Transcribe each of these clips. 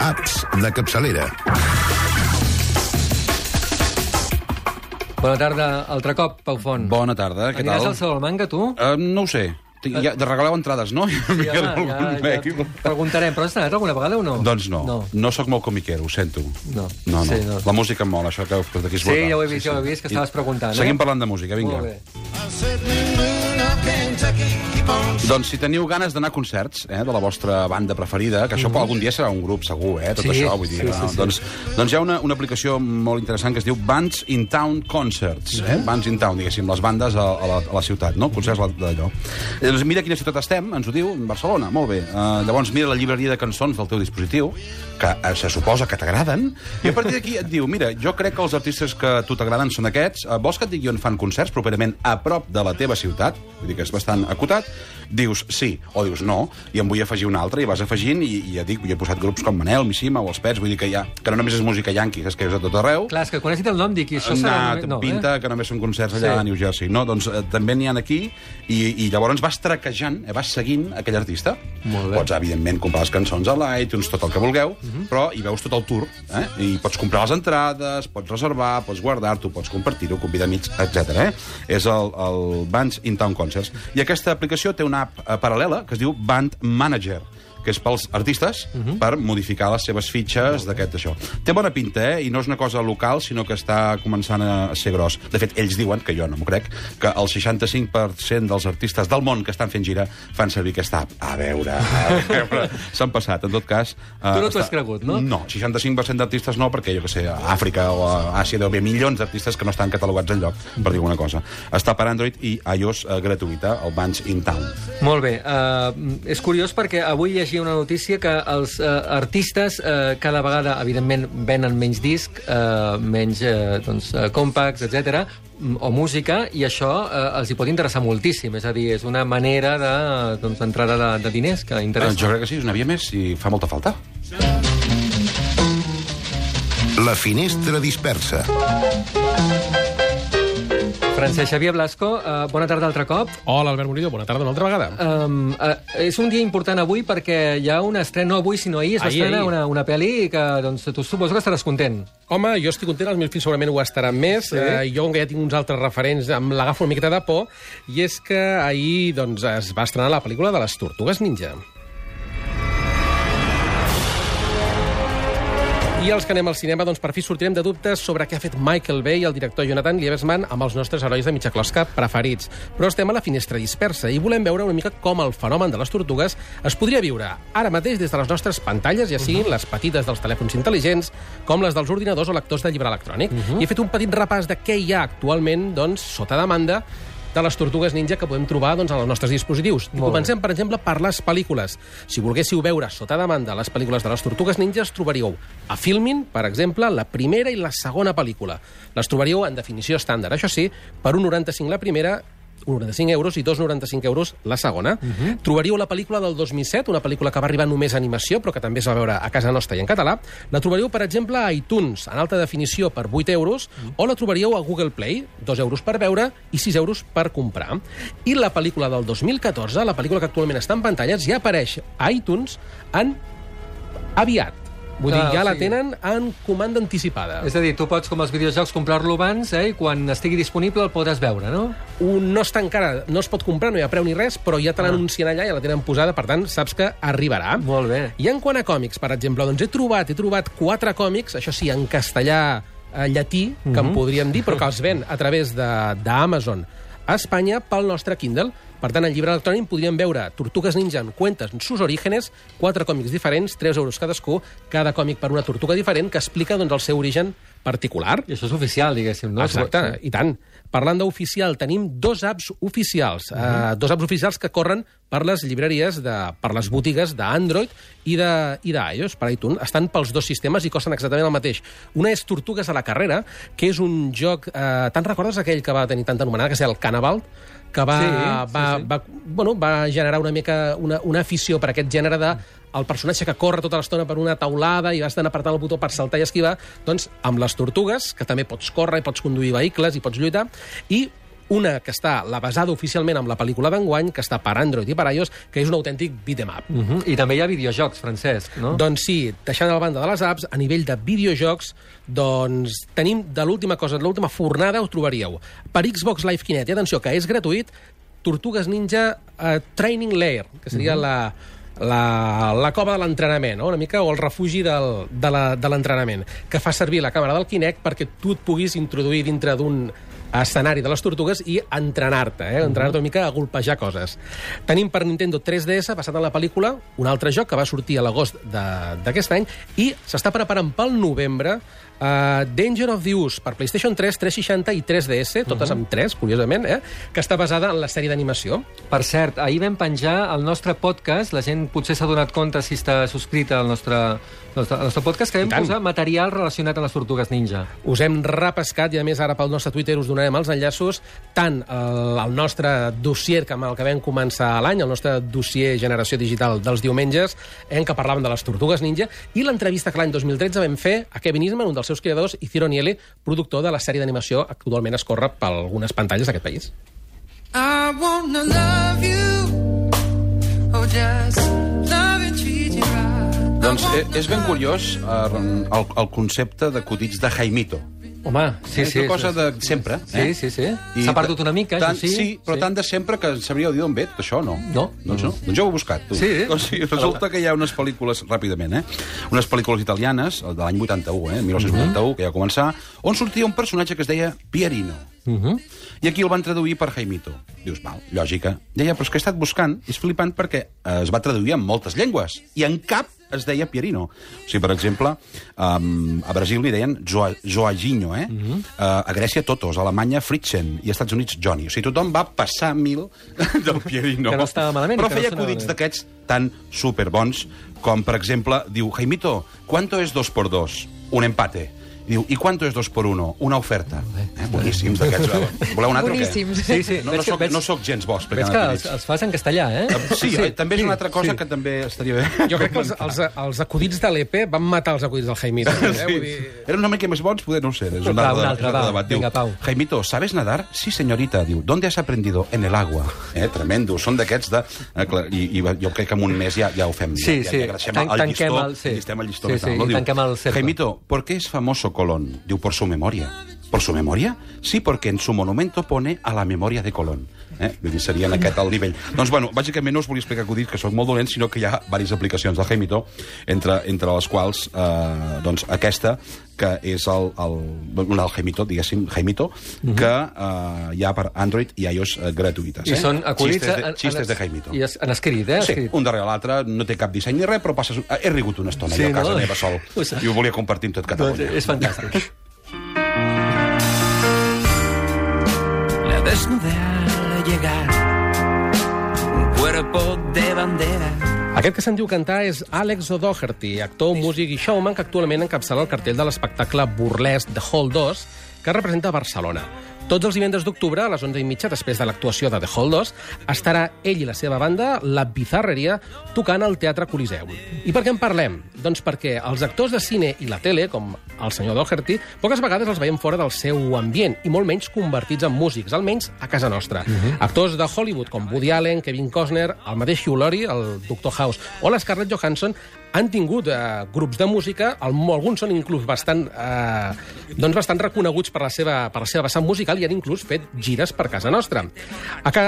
Apps de capçalera. Bona tarda, altre cop, Pau Font. Bona tarda, què Aniràs tal? al Salamanca, tu? Uh, no ho sé. Tinc- Ja, de regaleu entrades, no? Sí, home, ja, ja preguntarem. Però has anat alguna vegada o no? Doncs no. No. No sóc molt comiquero, ho sento. No. No, no. Sí, no. La música em mola, això que que d'aquí és Sí, brutal. ja ho he vist, ja ho he vist, que estaves preguntant, eh? Seguim parlant de música, vinga. Molt bé. Doncs si teniu ganes d'anar a concerts eh, de la vostra banda preferida, que això algun dia serà un grup segur, eh, tot Mhm. Sí, això, vull dir, sí, sí, no? sí. Doncs, doncs hi ha una, una aplicació molt interessant que es diu Bands in Town Concerts, Mhm. eh? Bands in Town, diguéssim, les bandes a, a, la, a la ciutat, no? Concerts d'allò. Doncs mira quina ciutat estem, ens ho diu, Barcelona, molt bé. Uh, llavors mira la llibreria de cançons del teu dispositiu, que eh, se suposa que t'agraden, i a partir d'aquí et diu, mira, jo crec que els artistes que a tu t'agraden són aquests, uh, vols que et digui on fan concerts properament a prop de la teva ciutat? Vull dir que és bastant acotat. Dius sí, o dius no, i em vull afegir un altre, i vas afegint, i, i ja dic, jo he posat grups com Manel, Missima o els Pets, vull dir que, ja, que no només és música yanqui, és que és a tot arreu, Clar, és que quan has dit el nom dic, això serà... Nah, no, pinta eh? que només són concerts allà Sí. a New Jersey. No, doncs eh, també n'hi ha aquí, i, i llavors vas traquejant, eh, vas seguint aquell artista. Molt bé. Pots, evidentment, comprar les cançons a l'iTunes, tot el que vulgueu, però hi veus tot el tour, eh? i pots comprar les entrades, pots reservar, pots guardar-t'ho, pots compartir-ho, convidar amics, etc. Eh? És el, el Bands in Town Concerts. I aquesta aplicació té una app eh, paral·lela que es diu Band Manager que és pels artistes, per modificar les seves fitxes d'aquest això. Té bona pinta, eh? I no és una cosa local, sinó que està començant a ser gros. De fet, ells diuen, que jo no m'ho crec, que el 65% dels artistes del món que estan fent gira fan servir aquesta app. A veure, a veure, s'han passat. En tot cas... eh, Tu no t'ho has cregut, no? No, 65% d'artistes no, perquè jo que sé, a Àfrica o a Àsia deu haver milions d'artistes que no estan catalogats enlloc, per dir alguna cosa. Està per Android i iOS eh, gratuïta, el Bands in Town. Molt bé. Uh, és curiós perquè avui llegia una notícia que els uh, artistes uh, cada vegada, evidentment, venen menys disc, uh, menys uh, doncs, uh, compacts, etc o música, i això uh, els hi pot interessar moltíssim. És a dir, és una manera de, doncs, d'entrada de, de diners que Eh, interessa. jo crec que sí, és una via més i fa molta falta. La finestra dispersa. Francesc Xavier Blasco, uh, bona tarda altre cop. Hola, Albert Murillo, bona tarda una altra vegada. Um, uh, és un dia important avui perquè hi ha una estrena, no avui sinó ahir, es va Ahir, estrenar ahir. una, una pel·li que doncs, tu suposo que estaràs content. Home, jo estic content, els meus fills segurament ho estaran més. Sí? Eh, jo, com que ja tinc uns altres referents, em l'agafo una miqueta de por, i és que ahir doncs, es va estrenar la pel·lícula de les Tortugues Ninja. I els que anem al cinema, doncs per fi sortirem de dubtes sobre què ha fet Michael Bay i el director Jonathan Liebesman amb els nostres herois de mitja closca preferits. Però estem a la finestra dispersa i volem veure una mica com el fenomen de les tortugues es podria viure ara mateix des de les nostres pantalles, ja siguin les petites dels telèfons intel·ligents, com les dels ordinadors o lectors de llibre electrònic. I he fet un petit repàs de què hi ha actualment, doncs, sota demanda, de les tortugues ninja que podem trobar doncs, en els nostres dispositius. I comencem, per exemple, per les pel·lícules. Si volguéssiu veure sota demanda les pel·lícules de les tortugues ninjas, trobaríeu a Filmin, per exemple, la primera i la segona pel·lícula. Les trobaríeu en definició estàndard. Això sí, per 1,95 la primera 1,95 euros i 2,95 euros la segona. Uh -huh. Trobaríeu la pel·lícula del 2007, una pel·lícula que va arribar només a animació, però que també es va veure a casa nostra i en català. La trobaríeu, per exemple, a iTunes, en alta definició, per 8 euros, uh -huh. o la trobaríeu a Google Play, 2 euros per veure i 6 euros per comprar. I la pel·lícula del 2014, la pel·lícula que actualment està en pantalles, ja apareix a iTunes en aviat. Vull dir, Ah, ja o la tenen en comanda anticipada. És a dir, tu pots, com els videojocs, comprar-lo abans eh, i quan estigui disponible el podràs veure, no? un no està encara, no es pot comprar, no hi ha preu ni res, però ja te Ah. l'anuncien allà, ja la tenen posada, per tant, saps que arribarà. Molt bé. I en quant a còmics, per exemple, doncs he trobat, he trobat quatre còmics, això sí, en castellà eh, llatí, que Mhm. en podríem dir, però que els ven a través de- d'Amazon a Espanya pel nostre Kindle. Per tant, al llibre electrònic podríem veure Tortugues Ninja en Cuentes en sus orígenes, quatre còmics diferents, 3 euros cadascú, cada còmic per una tortuga diferent, que explica doncs, el seu origen particular. I això és oficial, diguéssim, no? Exacte, i tant. Parlant d'oficial, tenim dos apps oficials, uh -huh. uh, dos apps oficials que corren per les llibreries, de, per les botigues d'Android i de i d'iOS, per iTunes. Estan pels dos sistemes i costen exactament el mateix. Una és Tortugues a la carrera, que és un joc... Eh, Te'n recordes aquell que va tenir tanta anomenada, que és el Cannibal? Que va, Sí, sí, va, sí. va, bueno, va generar una mica una, una afició per aquest gènere de el personatge que corre tota l'estona per una taulada i has d'anar apretant el botó per saltar i esquivar, doncs amb les tortugues, que també pots córrer i pots conduir vehicles i pots lluitar, i Una que està la basada oficialment amb la pel·lícula d'enguany, que està per Android i per iOS, que és un autèntic beat'em up. Uh -huh. I també hi ha videojocs, Francesc, no? Doncs sí, deixant a banda de les apps, a nivell de videojocs, doncs tenim de l'última cosa, de l'última fornada ho trobaríeu. Per Xbox Live Kinect, i atenció, que és gratuït, Tortugues Ninja uh, Training Lair, que seria uh -huh. la, la, la cova de l'entrenament, no? una mica, o el refugi del, de la- de l'entrenament, que fa servir la càmera del Kinect perquè tu et puguis introduir dintre d'un escenari de les tortugues i entrenar-te, eh? entrenar-te una mica a golpejar coses. Tenim per Nintendo 3DS, basat en la pel·lícula, un altre joc que va sortir a l'agost de- d'aquest any i s'està preparant pel novembre Uh, Danger of the Use per PlayStation 3, 360 i 3DS, totes amb 3, curiosament, eh? que està basada en la sèrie d'animació. Per cert, ahir vam penjar el nostre podcast, la gent potser s'ha donat compte si està subscrita al nostre, al nostre, al nostre podcast, que vam posar material relacionat amb les tortugues ninja. Us hem repescat i, a més, ara pel nostre Twitter us donarem els enllaços tant el, el nostre dossier que amb el que vam començar l'any, el nostre dossier Generació Digital dels diumenges, en què parlàvem de les tortugues ninja, i l'entrevista que l'any 2013 vam fer a Kevin Eastman, un dels seus creadors, i Ciro Nieli, productor de la sèrie d'animació que actualment es corre per algunes pantalles d'aquest país. I wanna love you. Oh, just love and treat you right. Doncs eh, és ben curiós eh, el, el concepte d'acudits de Jaimito. Home, sí, és sí. una cosa sí, de sempre. Sí, eh? sí, sí. S'ha perdut una mica, tant, això sí. Sí, però tant de sempre que sabríeu dir d'on ve tot això, no? No. Doncs no. Doncs jo ho he buscat, tu. Sí. O sigui, resulta que hi ha unes pel·lícules, ràpidament, eh? Unes pel·lícules italianes, de l'any 81, eh? 1981, que ja va començar, on sortia un personatge que es deia Pierino. Uh -huh. I aquí el van traduir per Jaimito. Dius, val, lògica. Deia, però és que he estat buscant, és flipant perquè es va traduir en moltes llengües, i en cap es deia Pierino. O sigui, per exemple, um, a Brasil li deien Joa, Joaginho, eh? Uh -huh. uh, a Grècia Totos, a Alemanya Fritzen, i als Estats Units Johnny. O sigui, tothom va passar mil del Pierino. Que no estava malament, Però no feia sonava acudits d'aquests tan superbons com, per exemple, diu, Jaimito, ¿cuánto es dos por dos? Un empate. I diu, ¿y cuánto es dos por uno? Una oferta. Eh, boníssims d'aquests. Voleu un altre Boníssims. o què? Sí, sí. No, no, soc, veig- no soc gens bo Veig que els, els fas en castellà, eh? Sí, sí, també és una altra cosa sí. que també estaria bé. Jo crec que els, els, els acudits de l'EP van matar els acudits del Jaimito. Eh? Sí. Vull dir... Eren una mica més bons, poder no ho sé. És un altre, un altre, és debat. Diu, Vinga, Pau. Jaimito, ¿sabes nadar? Sí, señorita. Diu, ¿dónde has aprendido? En el agua. Eh, tremendo. Són d'aquests de... Eh, i, I jo crec que en un mes ja, ja ho fem. Sí, ja, sí. Ja, ja deixem Tan- el tanquem llistó, el- sí. llistem el llistó Sí, sí, i tanquem el cercle. Jaimito, ¿por qué es famoso Colón? Diu, por su memoria. ¿Por su memoria? Sí, porque en su monumento pone a la memoria de Colón. Eh? Vull dir, seria en aquest el nivell. doncs, bueno, bàsicament no us volia explicar acudits, que són molt dolents, sinó que hi ha diverses aplicacions del Jaimito, entre, entre les quals, eh, doncs, aquesta, que és el, el, un del Jaimito, diguéssim, Jaimito, que eh, hi ha per Android i iOS eh, gratuïtes. I Eh? són acudits... Xistes de, en- en- xistes de Jaimito. I es, en escrit, eh? Sí, Escrit. un darrere l'altre, no té cap disseny ni res, però passes... He rigut una estona Sí, jo a casa no? meva sol, i ho volia compartir amb tot Doncs Catalunya. és fantàstic. La desnudez al llegar, un cuerpo de bandera. Aquest que se'n diu cantar és Alex O'Doherty, actor, músic i showman que actualment encapçala el cartell de l'espectacle burlesc The Hall 2, que representa Barcelona. Tots els divendres d'octubre, a les 11 i mitja, després de l'actuació de The 2, estarà ell i la seva banda, La Bizarreria, tocant al Teatre Coliseum. I per què en parlem? Doncs perquè els actors de cine i la tele, com el senyor Doherty, poques vegades els veiem fora del seu ambient, i molt menys convertits en músics, almenys a casa nostra. Actors de Hollywood com Woody Allen, Kevin Costner, el mateix Hugh Laurie, el Dr. House, o la Scarlett Johansson, han tingut eh, grups de música, el, alguns són inclús bastant, eh, doncs bastant reconeguts per la, seva, per la seva vessant musical i han inclús fet gires per casa nostra. Aquí,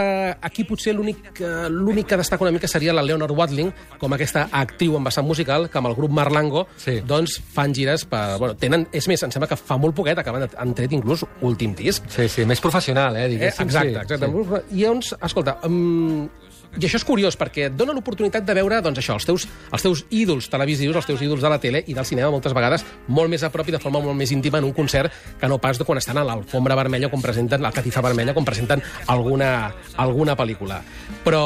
aquí potser l'únic eh, l'únic que destaca una mica seria la Leonard Watling, com aquesta actriu en vessant musical, que amb el grup Marlango Sí. doncs fan gires per... Bueno, tenen, és més, em sembla que fa molt poquet acaben, han tret inclús últim disc. Sí, sí, més professional, eh? Eh, Diguéssim. exacte, sí, exacte. Sí. I llavors, escolta, um, i això és curiós, perquè et dona l'oportunitat de veure doncs, això, els, teus, els teus ídols televisius, els teus ídols de la tele i del cinema, moltes vegades, molt més a prop i de forma molt més íntima en un concert que no pas de quan estan a l'alfombra vermella, quan presenten la catifa vermella, quan presenten alguna, alguna pel·lícula. Però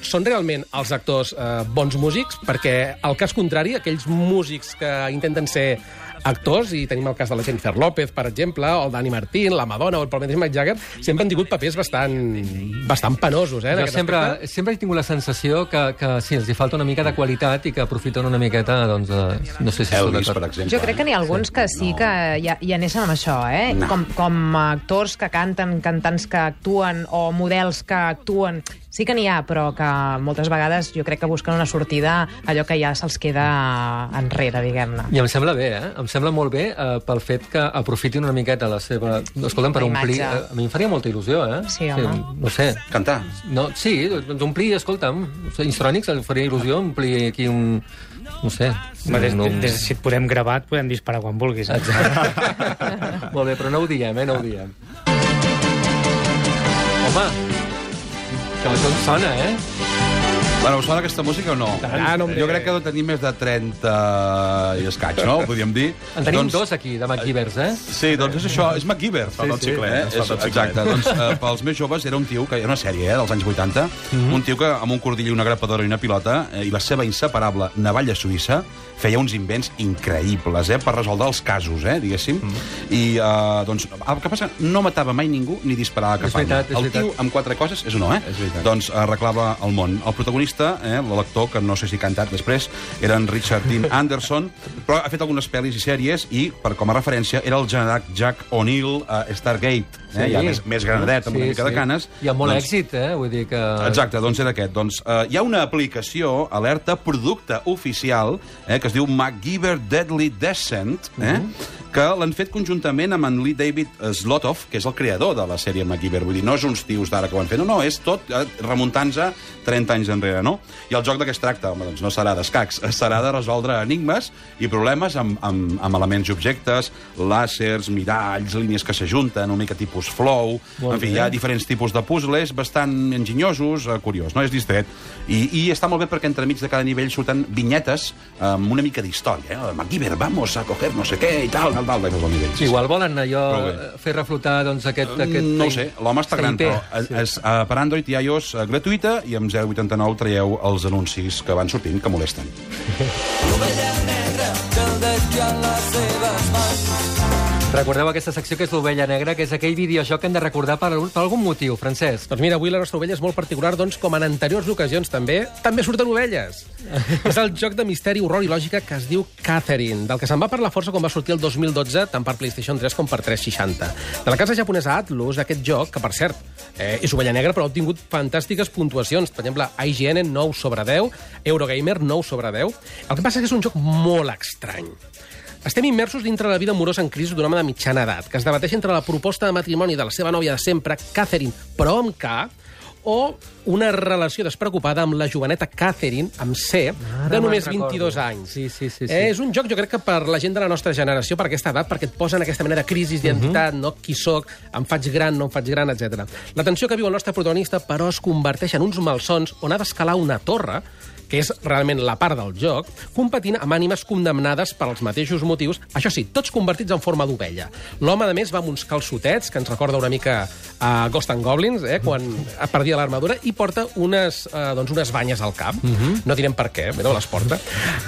són realment els actors eh, bons músics? Perquè, al cas contrari, aquells músics que intenten ser actors, i tenim el cas de la Jennifer López, per exemple, o el Dani Martín, la Madonna o el mateix Mick Jagger, sempre han tingut papers bastant, bastant penosos, eh? Jo sempre, aspecte. sempre he tingut la sensació que, que sí, els hi falta una mica de qualitat i que aprofiten una miqueta, doncs, eh, no sé si Elvis, per exemple. Jo crec que n'hi ha alguns que sí que ja, ja neixen amb això, eh? No. Com, com actors que canten, cantants que actuen o models que actuen. Sí que n'hi ha, però que moltes vegades jo crec que busquen una sortida allò que ja se'ls queda enrere, diguem-ne. I em sembla bé, eh? Em sembla molt bé eh, pel fet que aprofitin una miqueta la seva... Escolta'm, per omplir... Eh, a mi em faria molta il·lusió, eh? Sí, home. no sé. Cantar. No, sí, doncs omplir, escolta'm, Instronics em faria il·lusió omplir aquí un... No sé. Home, des, no, des, si et podem gravar, et podem disparar quan vulguis. Eh? Molt bé, però no ho diem, eh? No ho diem. Home, que això em sona, eh? Bueno, us sona aquesta música o no? Ah, no, jo crec que deu tenir més de 30 i escaig, no? Podríem dir. En tenim dos aquí, de MacGyvers, eh? Sí, doncs és això, és MacGyver. Falta el xiclet, Eh? És, exacte, doncs eh, pels més joves era un tio que era una sèrie eh, dels anys 80, Mhm. un tio que amb un cordill i una grapadora i una pilota eh, i la seva inseparable navalla suïssa feia uns invents increïbles eh, per resoldre els casos, eh, diguéssim. Mhm. I eh, doncs, el que passa, no matava mai ningú ni disparava cap És veritat, és arma. El tio amb quatre coses és un no, eh? És veritat. Doncs arreglava el món. El protagonista, eh, l'actor, que no sé si ha cantat després, era en Richard Dean Anderson, però ha fet algunes pel·lis i sèries i, per com a referència, era el general Jack O'Neill a Stargate, eh, Sí. ja més, més granadet, amb una mica de canes. I amb molt doncs, èxit, eh? Vull dir que... Exacte, doncs era aquest. Doncs, eh, hi ha una aplicació, alerta, producte oficial, eh, que es diu MacGyver Deadly Descent, eh, Mhm. que l'han fet conjuntament amb en Lee David Slotoff, que és el creador de la sèrie MacGyver. Vull dir, no és uns tios d'ara que ho han fet, no, no, és tot eh, remuntant-se 30 anys enrere, no? I el joc de què es tracta? Home, doncs no serà d'escacs, serà de resoldre enigmes i problemes amb, amb, amb elements i objectes, làsers, miralls, línies que s'ajunten, una mica tipus flow... Molt en fi, bé. hi ha diferents tipus de puzzles bastant enginyosos, eh, curiós, no? És distret. I, I està molt bé perquè entremig de cada nivell surten vinyetes amb una mica d'història. Eh? MacGyver, vamos a coger no sé què i tal, tal, tal, d'aquests nivells. Igual volen allò eh, fer reflotar doncs, aquest... aquest No ho sé, l'home està gran, però és, és, uh, per Android i iOS uh, gratuïta i amb 0,89 traieu els anuncis que van sortint que molesten. Recordeu aquesta secció que és l'Ovella Negra, que és aquell videojoc que hem de recordar per, per algun motiu, Francesc. Doncs mira, avui la nostra ovella és molt particular, doncs, com en anteriors ocasions també, també surten ovelles. és el joc de misteri, horror i lògica que es diu Catherine, del que se'n va parlar força quan va sortir el 2012, tant per PlayStation 3 com per 360. De la casa japonesa Atlus, aquest joc, que per cert, eh, és ovella negra, però ha obtingut fantàstiques puntuacions. Per exemple, IGN 9 sobre 10, Eurogamer 9 sobre 10. El que passa és que és un joc molt estrany. Estem immersos dintre la vida amorosa en crisi d'un home de mitjana edat, que es debateix entre la proposta de matrimoni de la seva nòvia de sempre, Catherine, però amb K, o una relació despreocupada amb la joveneta Catherine, amb C, Ara de només recordo. 22 anys. Sí, sí, sí, sí. Eh, és un joc, jo crec que per la gent de la nostra generació, per aquesta edat, perquè et posa en aquesta mena de crisi d'identitat, no? Qui sóc, em faig gran, no em faig gran, etc. La tensió que viu el nostre protagonista, però, es converteix en uns malsons on ha d'escalar una torre que és realment la part del joc, competint amb ànimes condemnades per als mateixos motius, això sí, tots convertits en forma d'ovella. L'home, a més, va amb uns calçotets, que ens recorda una mica a Ghost and Goblins, eh, quan perdia l'armadura, i porta unes, eh, doncs unes banyes al cap. No direm per què, però les porta.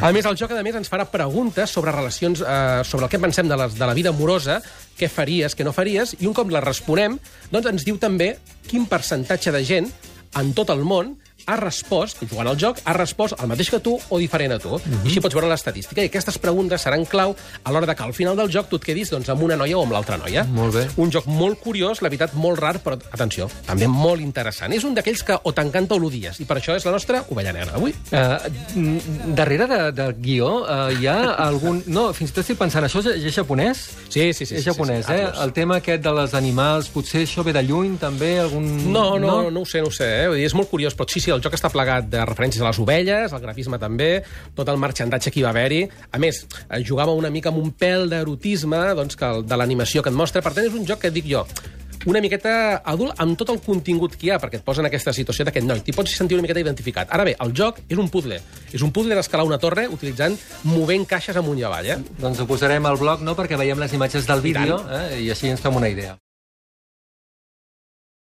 A més, el joc, a més, ens farà preguntes sobre relacions, eh, sobre el que pensem de, les, de la vida amorosa, què faries, què no faries, i un cop les responem, doncs ens diu també quin percentatge de gent en tot el món ha respost, jugant al joc, ha respost el mateix que tu o diferent a tu. I així pots veure l'estadística. I aquestes preguntes seran clau a l'hora de que al final del joc tu et quedis doncs, amb una noia o amb l'altra noia. Molt bé. Un joc molt curiós, la veritat, molt rar, però, atenció, també molt interessant. És un d'aquells que o t'encanta o l'odies, i per això és la nostra ovella negra d'avui. Uh, darrere de, del guió uh, hi ha algun... No, fins i tot estic pensant, això és, és japonès? Sí, sí, sí. és sí, japonès, sí, sí. eh? Atlus. El tema aquest de les animals, potser això ve de lluny, també? Algun... No, no, no, no ho sé, no ho sé. Eh? Vull dir, és molt curiós, però sí, sí, el joc està plegat de referències a les ovelles, el grafisme també, tot el marxandatge que hi va haver-hi. A més, eh, jugava una mica amb un pèl d'erotisme doncs, que el, de l'animació que et mostra. Per tant, és un joc que dic jo, una miqueta adult amb tot el contingut que hi ha, perquè et posa en aquesta situació d'aquest noi. T'hi pots sentir una miqueta identificat. Ara bé, el joc és un puzzle. És un puzzle d'escalar una torre utilitzant movent caixes amunt i avall, eh? Doncs ho posarem al blog, no?, perquè veiem les imatges del vídeo eh? i així ens fem una idea.